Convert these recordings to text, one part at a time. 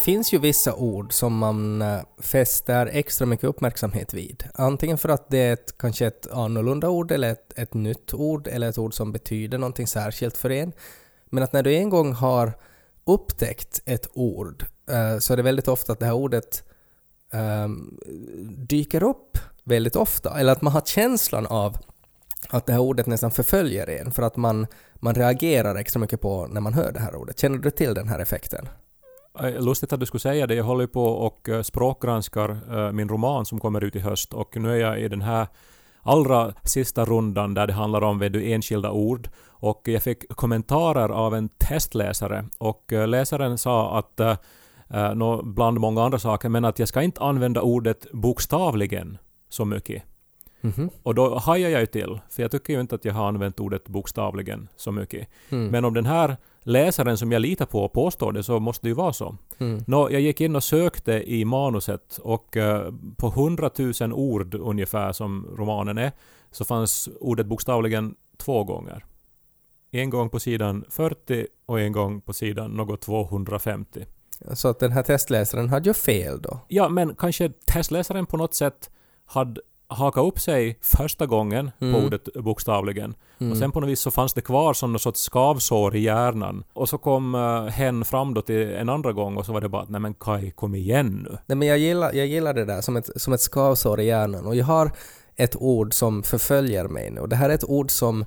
finns ju vissa ord som man eh, fäster extra mycket uppmärksamhet vid. Antingen för att det är ett, kanske ett annorlunda ord eller ett, ett nytt ord eller ett ord som betyder någonting särskilt för en. Men att när du en gång har upptäckt ett ord eh, så är det väldigt ofta att det här ordet um, dyker upp väldigt ofta. Eller att man har känslan av att det här ordet nästan förföljer en för att man, man reagerar extra mycket på när man hör det här ordet. Känner du till den här effekten? Eh, lustigt att du skulle säga det. Jag håller ju på och eh, språkgranskar eh, min roman som kommer ut i höst och nu är jag i den här allra sista rundan där det handlar om vet du, enskilda ord. Och jag fick kommentarer av en testläsare och läsaren sa att, eh, bland många andra saker, men att jag ska inte använda ordet bokstavligen så mycket. Mhm. Och då hajar jag ju till, för jag tycker ju inte att jag har använt ordet bokstavligen så mycket. Mm. Men om den här läsaren som jag litar på påstår det så måste det ju vara så. Mm. Nå, jag gick in och sökte i manuset och eh, på 100 000 ord ungefär som romanen är så fanns ordet bokstavligen två gånger. En gång på sidan 40 och en gång på sidan något 250. Så att den här testläsaren hade ju fel då. Ja, men kanske testläsaren på något sätt hade hakat upp sig första gången Mm. på ordet bokstavligen. Mm. Och sen på något vis så fanns det kvar som något sorts skavsår i hjärnan. Och så kom uh, hen fram då till en andra gång och så var det bara att nej men Kai, kom igen nu. Nej men jag gillar, jag gillar det där som ett, som ett skavsår i hjärnan och jag har ett ord som förföljer mig nu och det här är ett ord som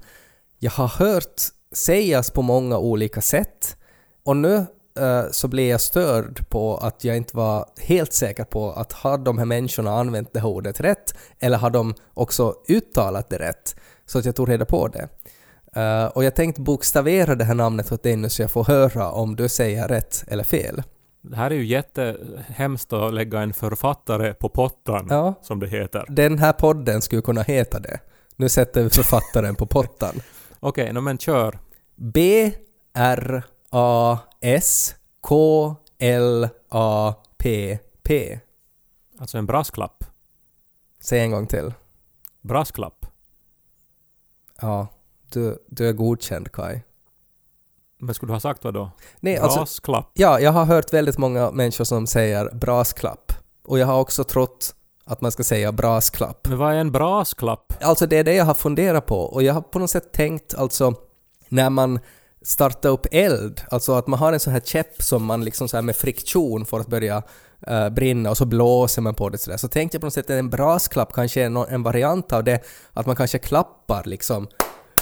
jag har hört sägas på många olika sätt och nu eh, så blev jag störd på att jag inte var helt säker på att har de här människorna använt det här ordet rätt eller har de också uttalat det rätt så att jag tog reda på det. Eh, och jag tänkte bokstavera det här namnet åt dig nu så jag får höra om du säger rätt eller fel. Det här är ju jättehemskt att lägga en författare på pottan, Ja. som det heter. Den här podden skulle kunna heta det. Nu sätter vi författaren på pottan. Okej, nå men kör. B R A S K L A P P. Alltså en brasklapp. Säg en gång till. Brasklapp. Ja, du, du är godkänd Kai. Men skulle du ha sagt vad då? Nej, alltså, Brasklapp. ja, jag har hört väldigt många människor som säger brasklapp. Och jag har också trott att man ska säga brasklapp. Men vad är en brasklapp? Alltså det är det jag har funderat på och jag har på något sätt tänkt alltså när man starta upp eld, alltså att man har en sån här käpp som man liksom så här med friktion får att börja uh, brinna och så blåser man på det sådär. Så tänkte jag på något sätt att en brasklapp kanske är en variant av det, att man kanske klappar liksom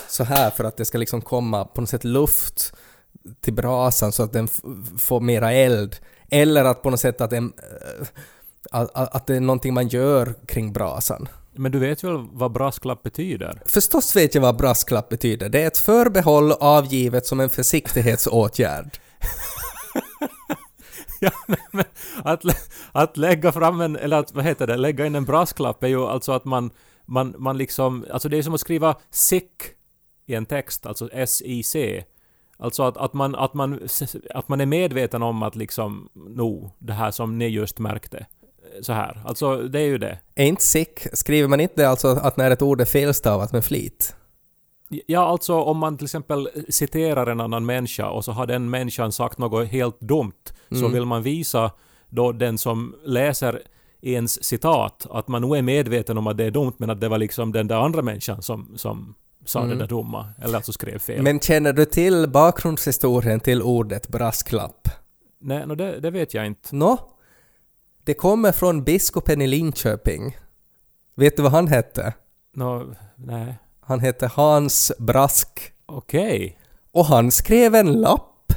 så här för att det ska liksom komma på något sätt luft till brasan så att den får mera eld. Eller att på något sätt att, en, eh, uh, att att det är någonting man gör kring brasan. Men du vet väl vad brasklapp betyder? Förstås vet jag vad brasklapp betyder. Det är ett förbehåll avgivet som en försiktighetsåtgärd. Ja, men att, att lägga fram en, eller att, vad heter det, lägga in en brasklapp är ju alltså att man, man, man liksom, alltså det är som att skriva sick i en text, alltså S-I-C. Alltså att, att, man, att, man, att man är medveten om att liksom, no, det här som ni just märkte. Så här, alltså det är ju det. Är inte sick, skriver man inte alltså att när ett ord är felstavat med flit? Ja, alltså om man till exempel citerar en annan människa och så har den människan sagt något helt dumt så Mm. vill man visa då den som läser ens citat att man nog är medveten om att det är dumt men att det var liksom den där andra människan som, som sa Mm. det där dumma eller alltså skrev fel. Men känner du till bakgrundshistorien till ordet brasklapp? Nej, no, det, det vet jag inte. Nå? Det kommer från biskopen i Linköping. Vet du vad han hette? No, nej. Han hette Hans Brask. Okej. Och han skrev en lapp.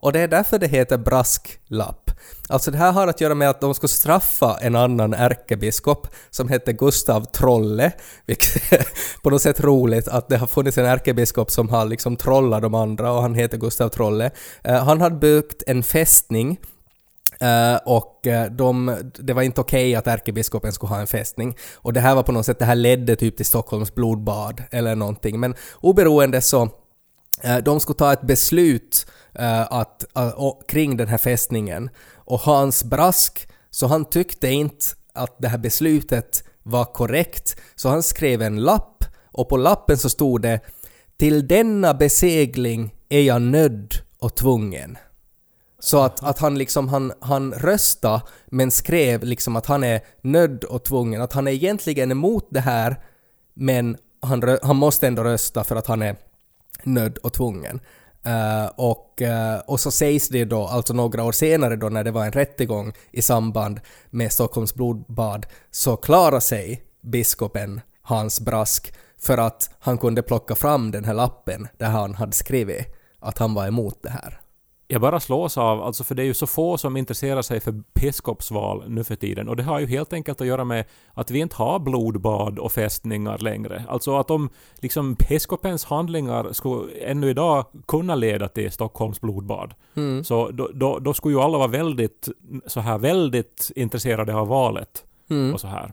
Och det är därför det heter brasklapp. Alltså det här har att göra med att de skulle straffa en annan ärkebiskop som hette Gustav Trolle, vilket är på något sätt roligt att det har funnits en ärkebiskop som har liksom trollat de andra och han heter Gustav Trolle. Eh, han hade byggt en fästning Eh, och eh, de, det var inte okej att ärkebiskopen skulle ha en fästning. Och det här var på något sätt, det här ledde typ till Stockholms blodbad eller någonting. Men oberoende så, eh, de skulle ta ett beslut eh, att, att, kring den här fästningen. Och Hans Brask, så han tyckte inte att det här beslutet var korrekt, så han skrev en lapp och på lappen så stod det ”Till denna besegling är jag nödd och tvungen”. Så att, att han liksom, han, han röstade men skrev liksom att han är nödd och tvungen, att han är egentligen emot det här men han, han måste ändå rösta för att han är nödd och tvungen. Uh, och, uh, och så sägs det då, alltså några år senare då när det var en rättegång i samband med Stockholms blodbad, så klarade sig biskopen Hans Brask för att han kunde plocka fram den här lappen där han hade skrivit att han var emot det här. Jag bara slås av, alltså för det är ju så få som intresserar sig för biskopsval nu för tiden och det har ju helt enkelt att göra med att vi inte har blodbad och fästningar längre. Alltså att om liksom biskopens handlingar skulle ännu idag kunna leda till Stockholms blodbad, mm. så då, då, då, skulle ju alla vara väldigt, så här väldigt intresserade av valet mm. och så här.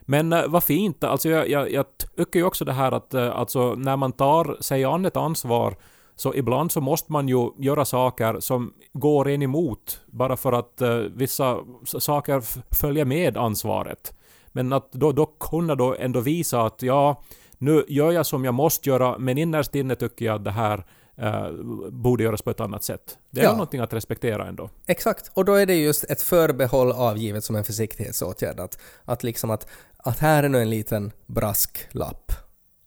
Men uh, vad fint, alltså jag, jag, jag tycker ju också det här att uh, alltså när man tar sig an ett ansvar så ibland så måste man ju göra saker som går en emot bara för att uh, vissa saker följer med ansvaret. Men att då, då kunna då ändå visa att ja, nu gör jag som jag måste göra, men innerst inne tycker jag att det här uh, borde göras på ett annat sätt. Det är ja. någonting att respektera ändå. Exakt, och då är det just ett förbehåll avgivet som en försiktighetsåtgärd. Att, att liksom att, att här är nu en liten brasklapp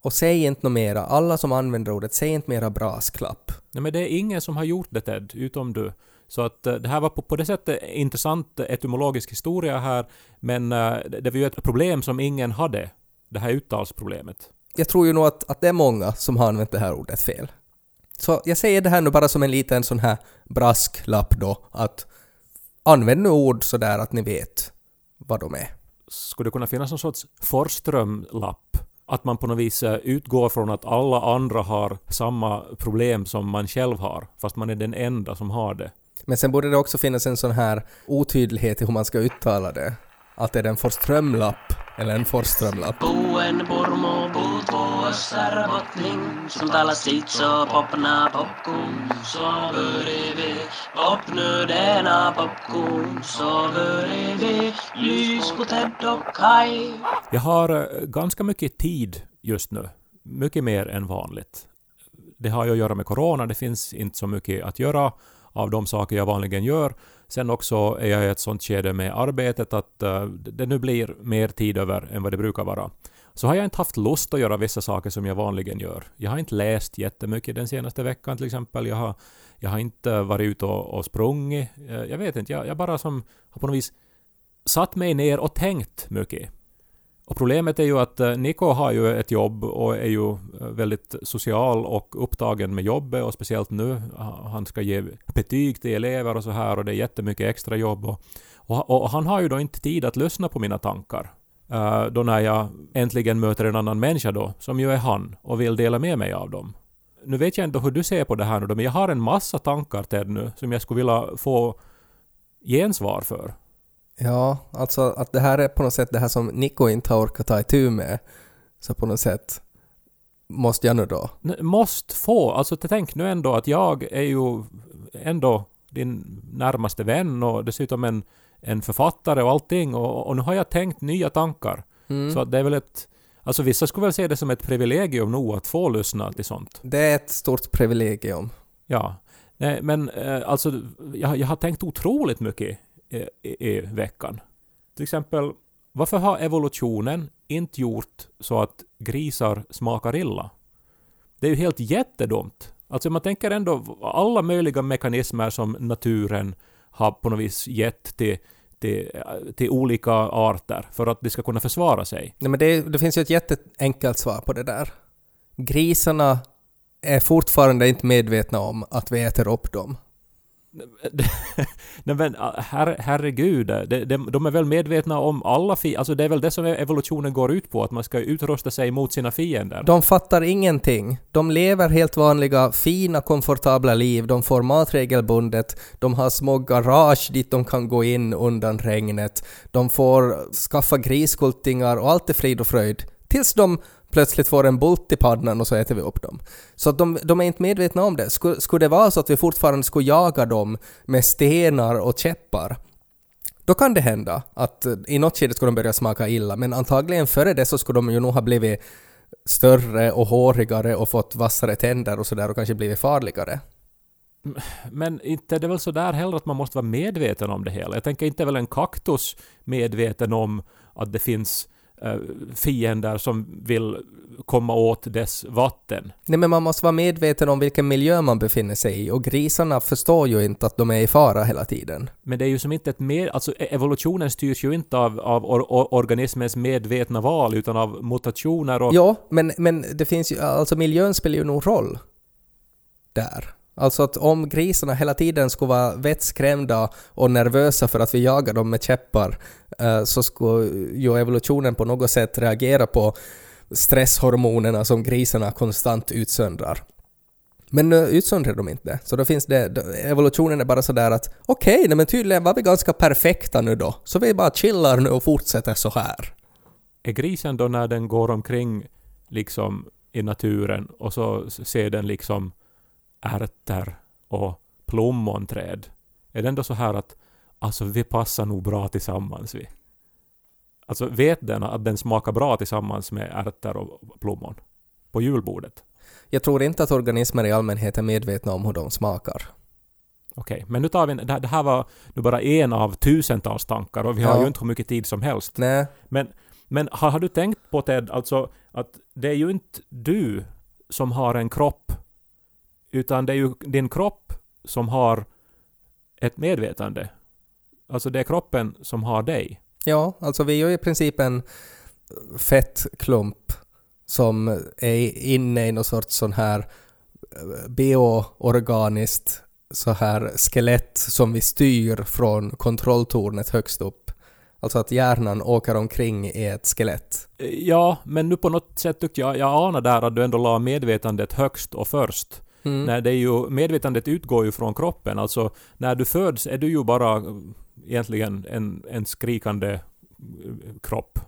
och säg inte något mera, alla som använder ordet, säg inte mera brasklapp. Nej men det är ingen som har gjort det Ted, utom du. Så att eh, det här var på, på det sättet intressant etymologisk historia här, men uh, det var ju ett problem som ingen hade, det här uttalsproblemet. Jag tror ju nog att, att det är många som har använt det här ordet fel. Så jag säger det här nu bara som en liten sån här brasklapp då, att använd nu ord sådär att ni vet vad de är. Skulle det kunna finnas någon sorts Forström-lapp att man på något vis eh, utgår från att alla andra har samma problem som man själv har, fast man är den enda som har det. Men sen borde det också finnas en sån här otydlighet i hur man ska uttala det. Att är det en Forströmlapp eller en Forströmlapp. Boen Bormo som talar sitt så popna popcorn så vi pop nu denna popcorn så vi lys på Ted och Kai. Jag har eh, ganska mycket tid just nu. Mycket mer än vanligt. Det har ju att göra med corona, det finns inte så mycket att göra av de saker jag vanligen gör. Sen också är jag i ett sånt skede med arbetet att eh, det nu blir mer tid över än vad det brukar vara. Så har jag inte haft lust att göra vissa saker som jag vanligen gör. Jag har inte läst jättemycket den senaste veckan till exempel. Jag har, jag har inte varit ute och, och sprungit. Eh, jag vet inte, jag, jag bara som har på något vis satt mig ner och tänkt mycket. Och problemet är ju att eh, Niko har ju ett jobb och är ju eh, väldigt social och upptagen med jobbet och speciellt nu. Han ska ge betyg till elever och så här och det är jättemycket extra jobb. Och, och, och han har ju då inte tid att lyssna på mina tankar. Uh, då när jag äntligen möter en annan människa då, som ju är han, och vill dela med mig av dem. Nu vet jag inte hur du ser på det här nu då, men jag har en massa tankar Ted nu som jag skulle vilja få gensvar för. Ja, alltså att det här är på något sätt det här som Nico inte har orkat ta itu med. Så på något sätt måste jag nu då. Måste få, alltså tänk nu ändå att jag är ju ändå din närmaste vän och dessutom en, en författare och allting och, och nu har jag tänkt nya tankar. Mm. Så att det är väl ett Alltså vissa skulle väl se det som ett privilegium nog att få lyssna till sånt. Det är ett stort privilegium. Ja. Nej, men eh, alltså jag, jag har tänkt otroligt mycket i, i veckan. Till exempel, varför har evolutionen inte gjort så att grisar smakar illa? Det är ju helt jättedumt. Alltså man tänker ändå alla möjliga mekanismer som naturen har på något vis gett till, till, till olika arter för att de ska kunna försvara sig. Nej, men det, det finns ju ett jätteenkelt svar på det där. Grisarna är fortfarande inte medvetna om att vi äter upp dem. Nej men äh, her, herregud, de, de, de är väl medvetna om alla fiender? Alltså det är väl det som evolutionen går ut på, att man ska utrusta sig mot sina fiender. De fattar ingenting. De lever helt vanliga, fina, komfortabla liv. De får mat regelbundet. De har små garage dit de kan gå in undan regnet. De får skaffa griskultingar och allt är frid och fröjd. Tills de plötsligt får en bult i pannan och så äter vi upp dem. Så att de, de är inte medvetna om det. Skulle, skulle det vara så att vi fortfarande skulle jaga dem med stenar och käppar, då kan det hända att eh, i något skede skulle de börja smaka illa, men antagligen före det så skulle de ju nog ha blivit större och hårigare och fått vassare tänder och sådär och kanske blivit farligare. Men inte är det väl så där heller att man måste vara medveten om det hela. Jag tänker inte är väl en kaktus medveten om att det finns fiender som vill komma åt dess vatten. Nej men man måste vara medveten om vilken miljö man befinner sig i och grisarna förstår ju inte att de är i fara hela tiden. Men det är ju som inte ett med, alltså e- evolutionen styrs ju inte av, av or, or, organismens medvetna val utan av mutationer och... Ja, men, men det finns ju, alltså miljön spelar ju nog roll där. Alltså att om grisarna hela tiden skulle vara vettskrämda och nervösa för att vi jagar dem med käppar eh, så skulle ju evolutionen på något sätt reagera på stresshormonerna som grisarna konstant utsöndrar. Men nu utsöndrar de inte. Så då finns det, evolutionen är bara sådär att okej, okay, men tydligen var vi ganska perfekta nu då. Så vi bara chillar nu och fortsätter så här. Är grisen då när den går omkring liksom i naturen och så ser den liksom ärtor och plommonträd. Är det ändå så här att alltså vi passar nog bra tillsammans vi? Alltså vet den att den smakar bra tillsammans med ärtor och plommon? På julbordet? Jag tror inte att organismer i allmänhet är medvetna om hur de smakar. Okej, okay, men nu tar vi... Det här var nu bara en av tusentals tankar och vi har ja. ju inte hur mycket tid som helst. Nej. Men, men har, har du tänkt på Ted, alltså att det är ju inte du som har en kropp utan det är ju din kropp som har ett medvetande. Alltså det är kroppen som har dig. Ja, alltså vi är ju i princip en fettklump som är inne i någon sorts sån här eh, bioorganiskt så här skelett som vi styr från kontrolltornet högst upp. Alltså att hjärnan åker omkring i ett skelett. Ja, men nu på något sätt tyckte jag, jag anar där att du ändå la medvetandet högst och först. Mm. När det är ju, medvetandet utgår ju från kroppen. Alltså när du föds är du ju bara eh, egentligen en, en skrikande eh, kropp.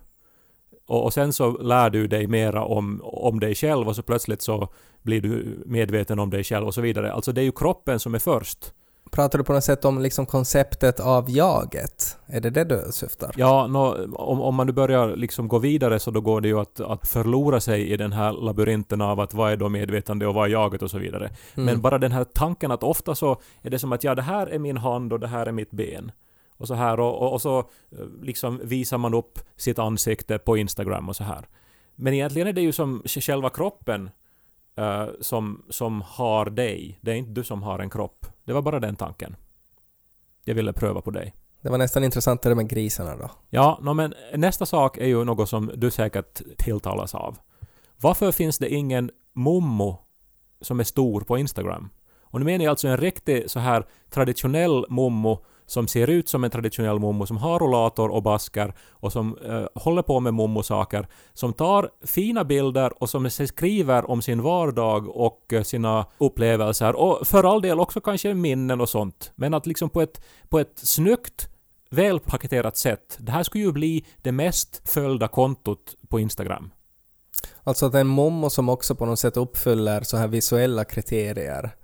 Och, och sen så lär du dig mera om, om dig själv och så plötsligt så blir du medveten om dig själv och så vidare. Alltså det är ju kroppen som är först. Pratar du på något sätt om liksom konceptet av jaget? Är det det du syftar? Ja, no, om, om man nu börjar liksom gå vidare så då går det ju att, att förlora sig i den här labyrinten av att vad är då medvetande och vad är jaget och så vidare. Mm. Men bara den här tanken att ofta så är det som att ja, det här är min hand och det här är mitt ben. Och så här och, och, och så eh, liksom visar man upp sitt ansikte på Instagram och så här. Men egentligen är det ju som själva kroppen uh, som, som har dig. Det är inte du som har en kropp. Det var bara den tanken. Jag ville pröva på dig. Det var nästan intressantare med grisarna då. Ja, no, men nästa sak är ju något som du säkert tilltalas av. Varför finns det ingen mommo som är stor på Instagram? Och nu menar jag alltså en riktig så här traditionell mommo som ser ut som en traditionell mommo, som har rollator och basker och som eh, håller på med mommosaker, som tar fina bilder och som skriver om sin vardag och eh, sina upplevelser och för all del också kanske minnen och sånt. Men att liksom på ett, på ett snyggt välpaketerat sätt. Det här skulle ju bli det mest följda kontot på Instagram. Alltså att en mommo som också på något sätt uppfyller så här visuella kriterier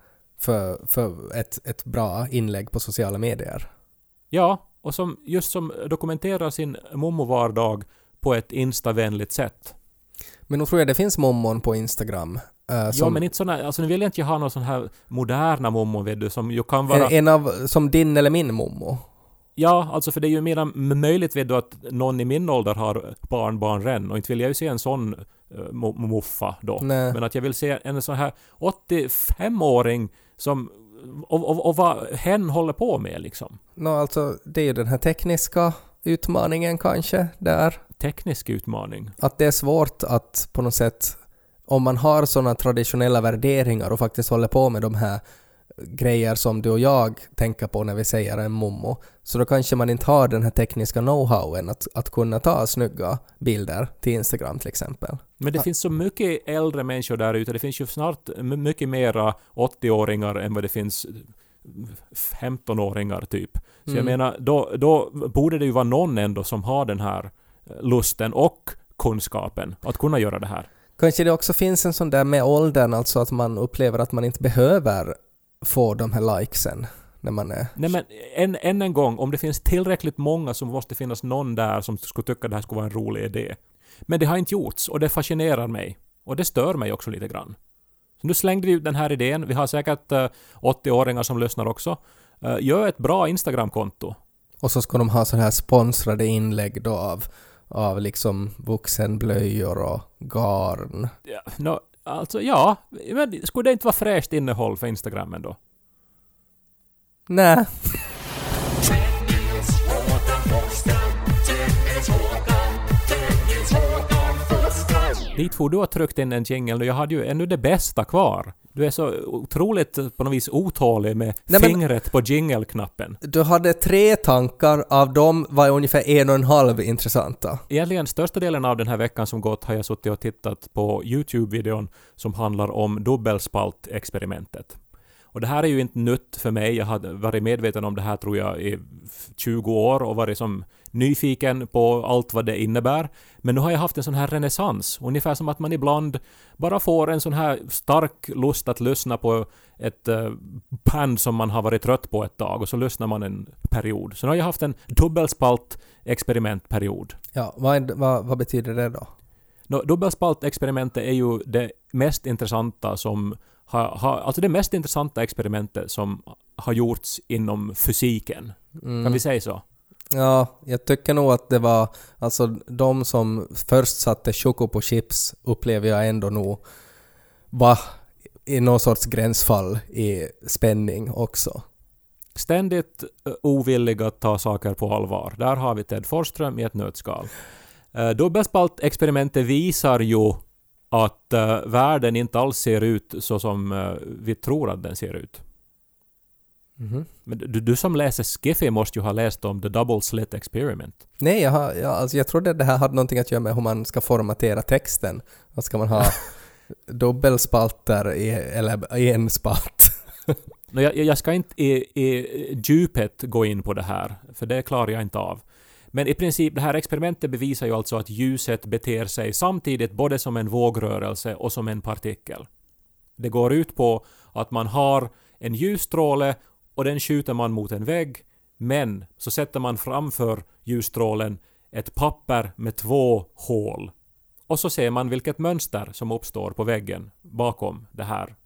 för, för ett, ett bra inlägg på sociala medier. Ja, och som just som dokumenterar sin mommo-vardag på ett instavänligt sätt. Men nu tror jag det finns mommon på Instagram. Uh, ja, men inte såna, alltså nu vill jag inte ha någon sån här moderna mommo vet du, som ju kan vara... En, en av, som din eller min mommo? Ja, alltså för det är ju mer möjligt vet du att någon i min ålder har barnbarn redan och inte vill jag ju se en sån uh, muffa då. Nej. Men att jag vill se en sån här 85-åring som och, och, och vad hen håller på med liksom. No, alltså det är ju den här tekniska utmaningen kanske där. Teknisk utmaning? Att det är svårt att på något sätt, om man har sådana traditionella värderingar och faktiskt håller på med de här grejer som du och jag tänker på när vi säger en mommo. Så då kanske man inte har den här tekniska know-howen att, att kunna ta snygga bilder till Instagram till exempel. Men det finns så mycket äldre människor där ute. Det finns ju snart mycket mera 80-åringar än vad det finns 15-åringar typ. Så jag Mm. menar, då, då borde det ju vara någon ändå som har den här eh, lusten och kunskapen att kunna göra det här. Kanske det också finns en sån där med åldern, alltså att man upplever att man inte behöver få de här likesen när man är... Nej men än, än en gång, om det finns tillräckligt många så måste det finnas någon där som skulle tycka att det här skulle vara en rolig idé. Men det har inte gjorts och det fascinerar mig. Och det stör mig också lite grann. Så nu slängde vi ut den här idén. Vi har säkert eh, 80-åringar som lyssnar också. Eh, gör ett bra Instagram-konto. Och så ska de ha så här sponsrade inlägg då av, av liksom vuxenblöjor och garn. Ja, nå, alltså ja, men skulle det inte vara fräscht innehåll för Instagram ändå? Nej, Dit får du har tryckt in en jingle och jag hade ju ännu det bästa kvar. Du är så otroligt på något vis otålig med Nej, fingret på jingle-knappen. du hade tre tankar, av dem var ungefär en och en halv intressanta. Egentligen största delen av den här veckan som gått har jag suttit och tittat på YouTube-videon som handlar om dubbelspaltexperimentet. Och det här är ju inte nytt för mig. Jag har varit medveten om det här tror jag i 20 år och varit som nyfiken på allt vad det innebär. Men nu har jag haft en sån här renässans. Ungefär som att man ibland bara får en sån här stark lust att lyssna på ett uh, band som man har varit trött på ett tag och så lyssnar man en period. Så nu har jag haft en dubbelspalt experimentperiod. Ja, vad, vad, vad betyder det då? Nå, dubbelspaltexperimentet är ju det mest intressanta som har, har, alltså det mest intressanta experimentet som har gjorts inom fysiken. Mm. Kan vi säga så? Ja, jag tycker nog att det var, alltså de som först satte Choco på chips upplever jag ändå nog var i någon sorts gränsfall i spänning också. Ständigt eh, ovillig att ta saker på allvar. Där har vi Ted Forsström i ett nötskal. Eh, dubbelspaltexperimentet visar ju att eh, världen inte alls ser ut så som vi tror att den ser ut. Mhm. Men du, du som läser Skiffy måste ju ha läst om The Double Slit Experiment. Nej, jag, har, jag, alltså jag trodde det här hade någonting att göra med hur man ska formatera texten. Vad ska man ha dubbelspalter i, eller i en spalt? Nå, jag, jag ska inte i, i djupet gå in på det här, för det klarar jag inte av. Men i princip, det här experimentet bevisar ju alltså att ljuset beter sig samtidigt både som en vågrörelse och som en partikel. Det går ut på att man har en ljusstråle och den skjuter man mot en vägg, men så sätter man framför ljusstrålen ett papper med två hål. Och så ser man vilket mönster som uppstår på väggen bakom det här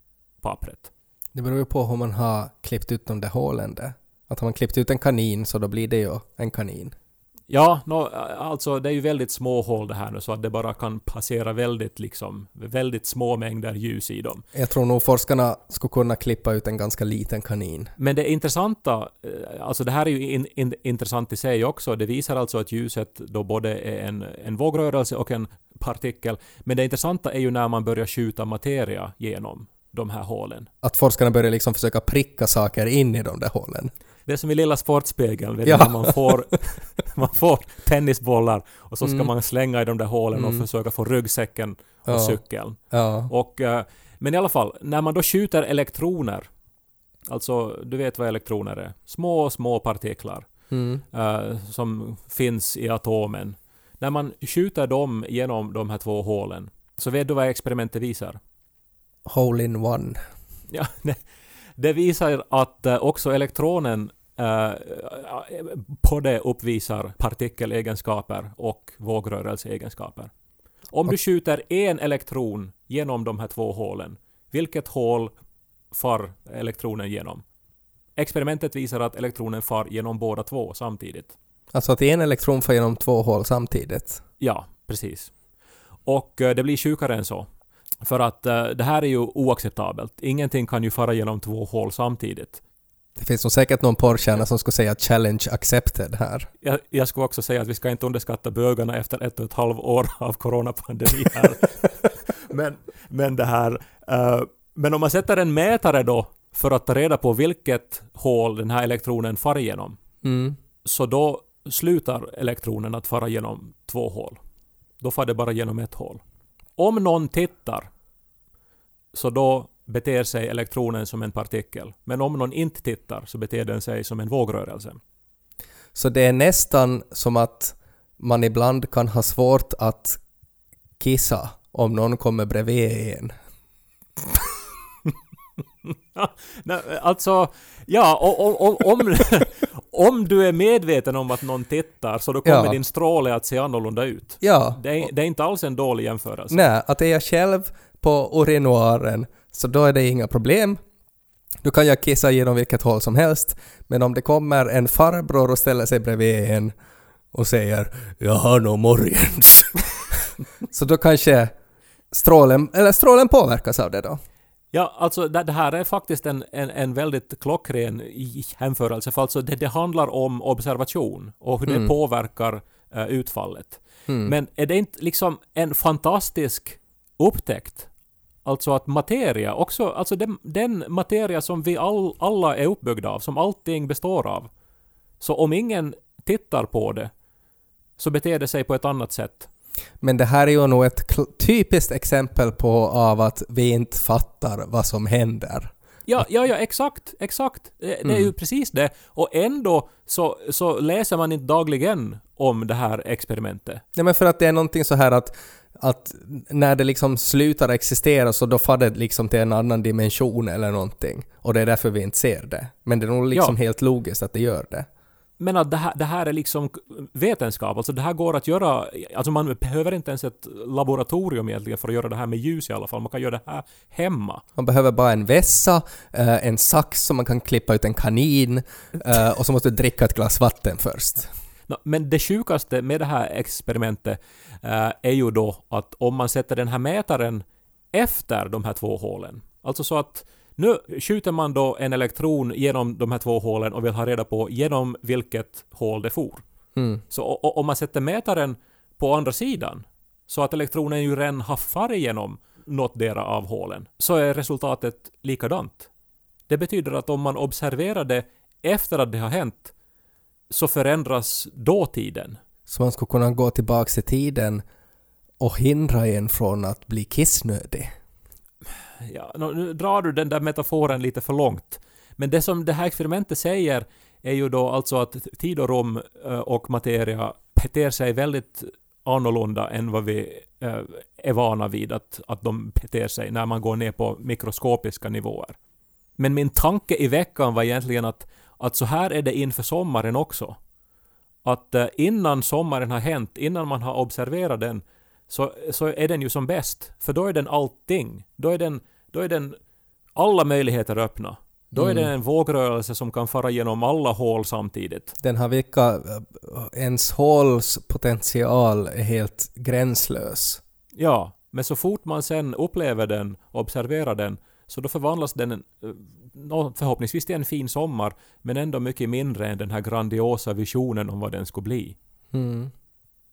pappret. Det beror ju på hur man har klippt ut de där hålen där. Att har man klippt ut en kanin så då blir det ju en kanin. Ja, nå, alltså det är ju väldigt små hål det här nu så att det bara kan passera väldigt liksom, väldigt små mängder ljus i dem. Jag tror nog forskarna skulle kunna klippa ut en ganska liten kanin. Men det intressanta, eh, alltså det här är ju in, in, intressant i sig också, det visar alltså att ljuset då både är en, en vågrörelse och en partikel. Men det intressanta är ju när man börjar skjuta materia genom de här hålen. Att forskarna börjar liksom försöka pricka saker in i de där hålen. Det är som i Lilla Sportspegeln, vet du, Ja. när man får, man får tennisbollar och så ska Mm. man slänga i de där hålen Mm. och försöka få ryggsäcken och Ja. cykeln. Ja. Och, eh, men i alla fall, när man då skjuter elektroner, alltså du vet vad elektroner är, små, små partiklar Mm. eh, som finns i atomen. När man skjuter dem genom de här två hålen, så vet du vad experimentet visar? Hole in one. Ja, det, det visar att eh, också elektronen eh, både uppvisar partikelegenskaper och vågrörelseegenskaper. Om du skjuter en elektron genom de här två hålen, vilket hål far elektronen genom? Experimentet visar att elektronen far genom båda två samtidigt. Alltså att en elektron får genom två hål samtidigt. Ja, precis. Och eh, det blir sjukare än så. För att eh, det här är ju oacceptabelt. Ingenting kan ju fara genom två hål samtidigt. Det finns nog säkert någon porrkärna som skulle säga challenge accepted här. Jag, jag skulle också säga att vi ska inte underskatta bögarna efter ett och ett halvt år av coronapandemi här. men, men det här... eh, men om man sätter en mätare då för att ta reda på vilket hål den här elektronen far igenom. Mm. Så då slutar elektronen att fara genom två hål. Då far det bara genom ett hål. Om någon tittar, så då beter sig elektronen som en partikel. Men om någon inte tittar så beter den sig som en vågrörelse. Så det är nästan som att man ibland kan ha svårt att kissa om någon kommer bredvid en. Alltså, ja, och, och, om, om du är medveten om att någon tittar så då kommer Ja. din stråle att se annorlunda ut. Ja, Det är, det är inte alls en dålig jämförelse. nej, att är jag själv på urinoaren så då är det inga problem. Då kan jag kissa genom vilket håll som helst. Men om det kommer en farbror och ställer sig bredvid en och säger ”Jag har nog morgens”. så då kanske strålen, eller strålen påverkas av det då. Ja, alltså det, det här är faktiskt en, en, en väldigt klockren jämförelse. För alltså det, det handlar om observation och hur Mm. det påverkar eh, utfallet. Mm. Men är det inte liksom en fantastisk upptäckt? Alltså att materia också, alltså den, den materia som vi all, alla är uppbyggda av, som allting består av. Så om ingen tittar på det så beter det sig på ett annat sätt. Men det här är ju nog ett typiskt exempel på av att vi inte fattar vad som händer. Ja, ja, ja, exakt, exakt. Det, är ju Mm. precis det. Och ändå så, så läser man inte dagligen om det här experimentet. Ja, men för att det är någonting så här att, att när det liksom slutar existera så då far det liksom till en annan dimension eller någonting. Och det är därför vi inte ser det. Men det är nog liksom Ja. helt logiskt att det gör det. Men att det här, det här är liksom vetenskap, alltså det här går att göra, alltså man behöver inte ens ett laboratorium egentligen för att göra det här med ljus i alla fall, man kan göra det här hemma. Man behöver bara en vässa, eh, en sax som man kan klippa ut en kanin eh, och så måste du dricka ett glas vatten först. Nå, Men det sjukaste med det här experimentet eh, är ju då att om man sätter den här mätaren efter de här två hålen, alltså så att nu skjuter man då en elektron genom de här två hålen och vill ha reda på genom vilket hål det for. Mm. Så om man sätter mätaren på andra sidan, så att elektronen ju redan har farit igenom något dera av hålen, så är resultatet likadant. Det betyder att om man observerar det efter att det har hänt, så förändras dåtiden. Så man skulle kunna gå tillbaks i tiden och hindra en från att bli kissnödig. Ja, nu drar du den där metaforen lite för långt. Men det som det här experimentet säger är ju då alltså att tid och rum eh, och materia beter sig väldigt annorlunda än vad vi eh, är vana vid att, att de beter sig när man går ner på mikroskopiska nivåer. Men min tanke i veckan var egentligen att, att så här är det inför sommaren också. Att eh, innan sommaren har hänt, innan man har observerat den, så, så är den ju som bäst. För då är den allting. Då är den, då är den alla möjligheter öppna. Då är Mm. det en vågrörelse som kan fara genom alla hål samtidigt. Den har vilka... eh, Ens håls potential är helt gränslös. Ja, men så fort man sen upplever den, observerar den, så då förvandlas den förhoppningsvis till en fin sommar, men ändå mycket mindre än den här grandiosa visionen om vad den skulle bli. Mm.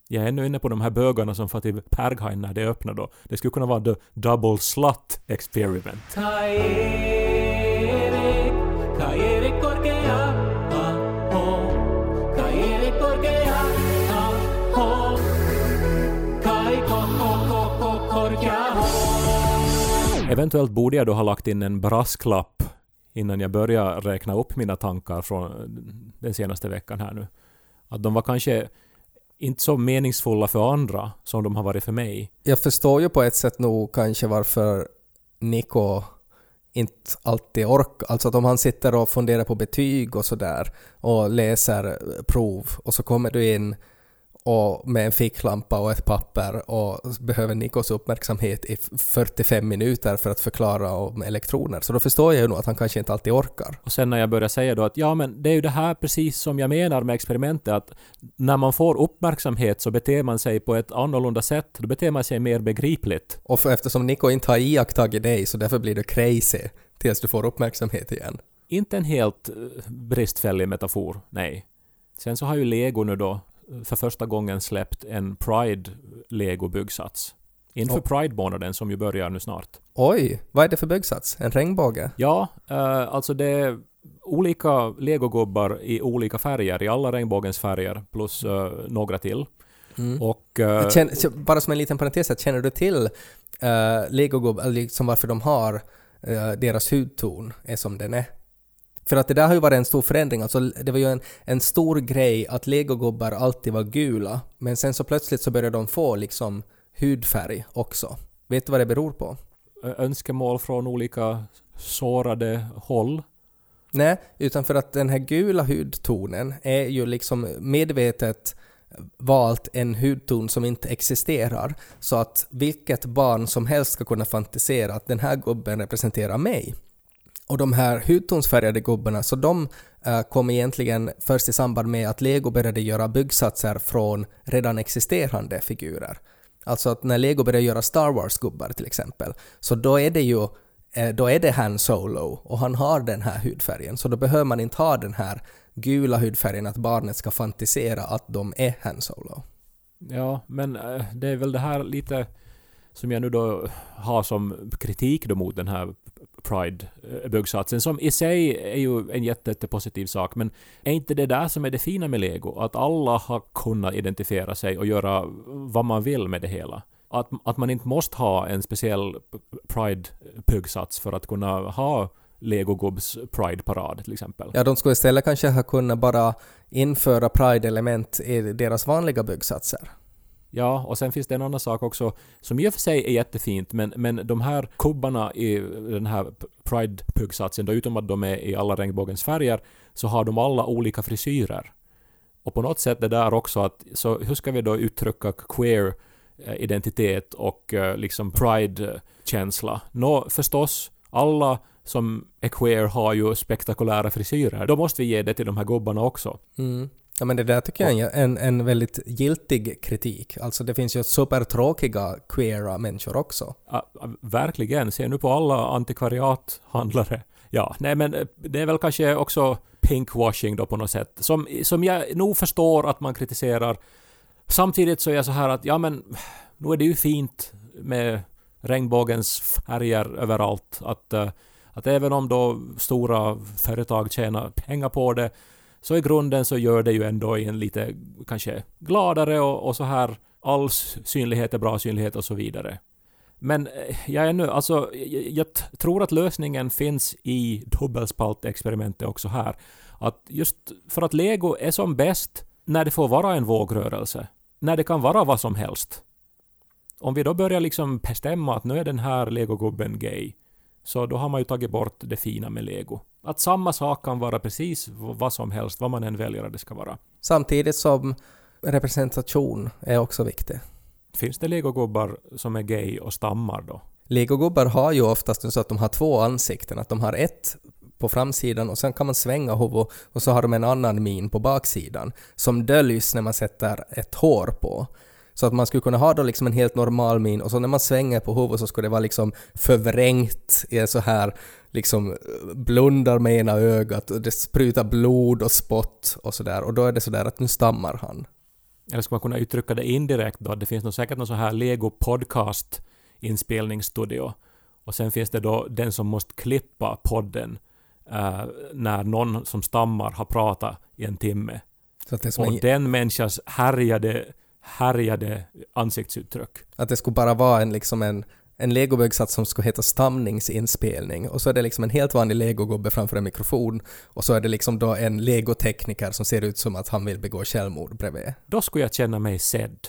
Jag är ännu inne på de här bögarna som får till Perghain när det öppnar då. Det skulle kunna vara the double slut experiment. Eventuellt borde jag då ha lagt in en brasklapp innan jag började räkna upp mina tankar från eh, den senaste veckan här nu. Att de var kanske inte så meningsfulla för andra som de har varit för mig. Jag förstår ju på ett sätt nog kanske varför Niko inte alltid orkar. Alltså att om han sitter och funderar på betyg och sådär och läser prov och så kommer du in och med en ficklampa och ett papper och behöver Nikos uppmärksamhet i 45 minuter för att förklara om elektroner. Så då förstår jag ju nog att han kanske inte alltid orkar. Och sen när jag börjar säga då att ja men det är ju det här precis som jag menar med experimentet att när man får uppmärksamhet så beter man sig på ett annorlunda sätt. Då beter man sig mer begripligt. Och för, eftersom Niko inte har iakttagit dig så därför blir du crazy tills du får uppmärksamhet igen. Inte en helt eh, bristfällig metafor, nej. Sen så har ju Lego nu då för första gången släppt en Pride Lego-byggsats. inför Och- Pride-månaden som ju börjar nu snart. Oj, vad är det för byggsats? En regnbåge? Ja, eh, alltså det är olika legogubbar i olika färger, i alla regnbågens färger, plus eh, några till. Mm. Och... eh, känner, bara som en liten parentes, känner du till uh, Legogubb, eller liksom varför de har eh, deras hudton är som den är? För att det där har ju varit en stor förändring, alltså det var ju en, en stor grej att legogubbar alltid var gula, men sen så plötsligt så började de få liksom hudfärg också. Vet du vad det beror på? önskemål från olika sårade håll. Nej, utan för att den här gula hudtonen är ju liksom medvetet valt en hudton som inte existerar så att vilket barn som helst ska kunna fantisera att den här gubben representerar mig. Och de här hudtonsfärgade gubbarna, så de eh, kom egentligen först i samband med att Lego började göra byggsatser från redan existerande figurer. Alltså att när Lego började göra Star Wars-gubbar till exempel, så då är det ju eh, då är det Han Solo och han har den här hudfärgen, så då behöver man inte ha den här gula hudfärgen att barnet ska fantisera att de är Han Solo. Ja, men eh, det är väl det här lite som jag nu då har som kritik då mot den här Pride-byggsatsen, som i sig är ju en jätte, jättepositiv sak, men är inte det där som är det fina med Lego? Att alla har kunnat identifiera sig och göra vad man vill med det hela. Att, att man inte måste ha en speciell Pride-byggsats för att kunna ha Lego Gubbs Pride-parad till exempel. Ja, de skulle istället kanske ha kunnat bara införa Pride-element i deras vanliga byggsatser. Ja, och sen finns det en annan sak också som i och för sig är jättefint, men, men de här kubbarna i den här pride-pugsatsen, då utom att de är i alla regnbågens färger, så har de alla olika frisyrer. Och på något sätt det där också att, så hur ska vi då uttrycka queer-identitet eh, och eh, liksom pride-känsla? Nå, förstås, alla som är queer har ju spektakulära frisyrer. Då måste vi ge det till de här gubbarna också. Mm. Ja men det där tycker jag är en, en väldigt giltig kritik. Alltså det finns ju supertråkiga queera människor också. Ja, verkligen. Se nu på alla antikvariathandlare. Ja, nej men eh, det är väl kanske också pinkwashing då på något sätt. Som, som jag nog förstår att man kritiserar. Samtidigt så är jag så här att ja men nu är det ju fint med regnbågens färger överallt. Att, eh, att även om då stora företag tjänar pengar på det så i grunden så gör det ju ändå en lite kanske gladare och, och så här all synlighet är bra synlighet och så vidare. Men eh, jag är nu, alltså, jag, jag tror att lösningen finns i dubbelspaltexperimentet också här. Att just för att lego är som bäst när det får vara en vågrörelse. När det kan vara vad som helst. Om vi då börjar liksom bestämma att nu är den här legogubben gay, så då har man ju tagit bort det fina med lego. Att samma sak kan vara precis vad som helst, vad man än väljer att det ska vara. Samtidigt som representation är också viktig. Finns det legogubbar som är gay och stammar då? Legogubbar har ju oftast så att de har två ansikten, att de har ett på framsidan och sen kan man svänga huvudet och så har de en annan min på baksidan som döljs när man sätter ett hår på. Så att man skulle kunna ha då liksom en helt normal min och så när man svänger på huvudet så skulle det vara liksom förvrängt i en så här liksom blundar med ena ögat och det sprutar blod och spott och sådär och då är det sådär att nu stammar han. Eller ska man kunna uttrycka det indirekt då? Det finns nog säkert någon sån här Lego podcast inspelningsstudio. Och sen finns det då den som måste klippa podden eh, när någon som stammar har pratat i en timme. Så Och en, den människans härjade, härjade ansiktsuttryck. att det skulle bara vara en liksom en en legobyggsats som skulle heta stamningsinspelning och så är det liksom en helt vanlig legogubbe framför en mikrofon och så är det liksom då en legotekniker som ser ut som att han vill begå självmord bredvid. Då skulle jag känna mig sedd.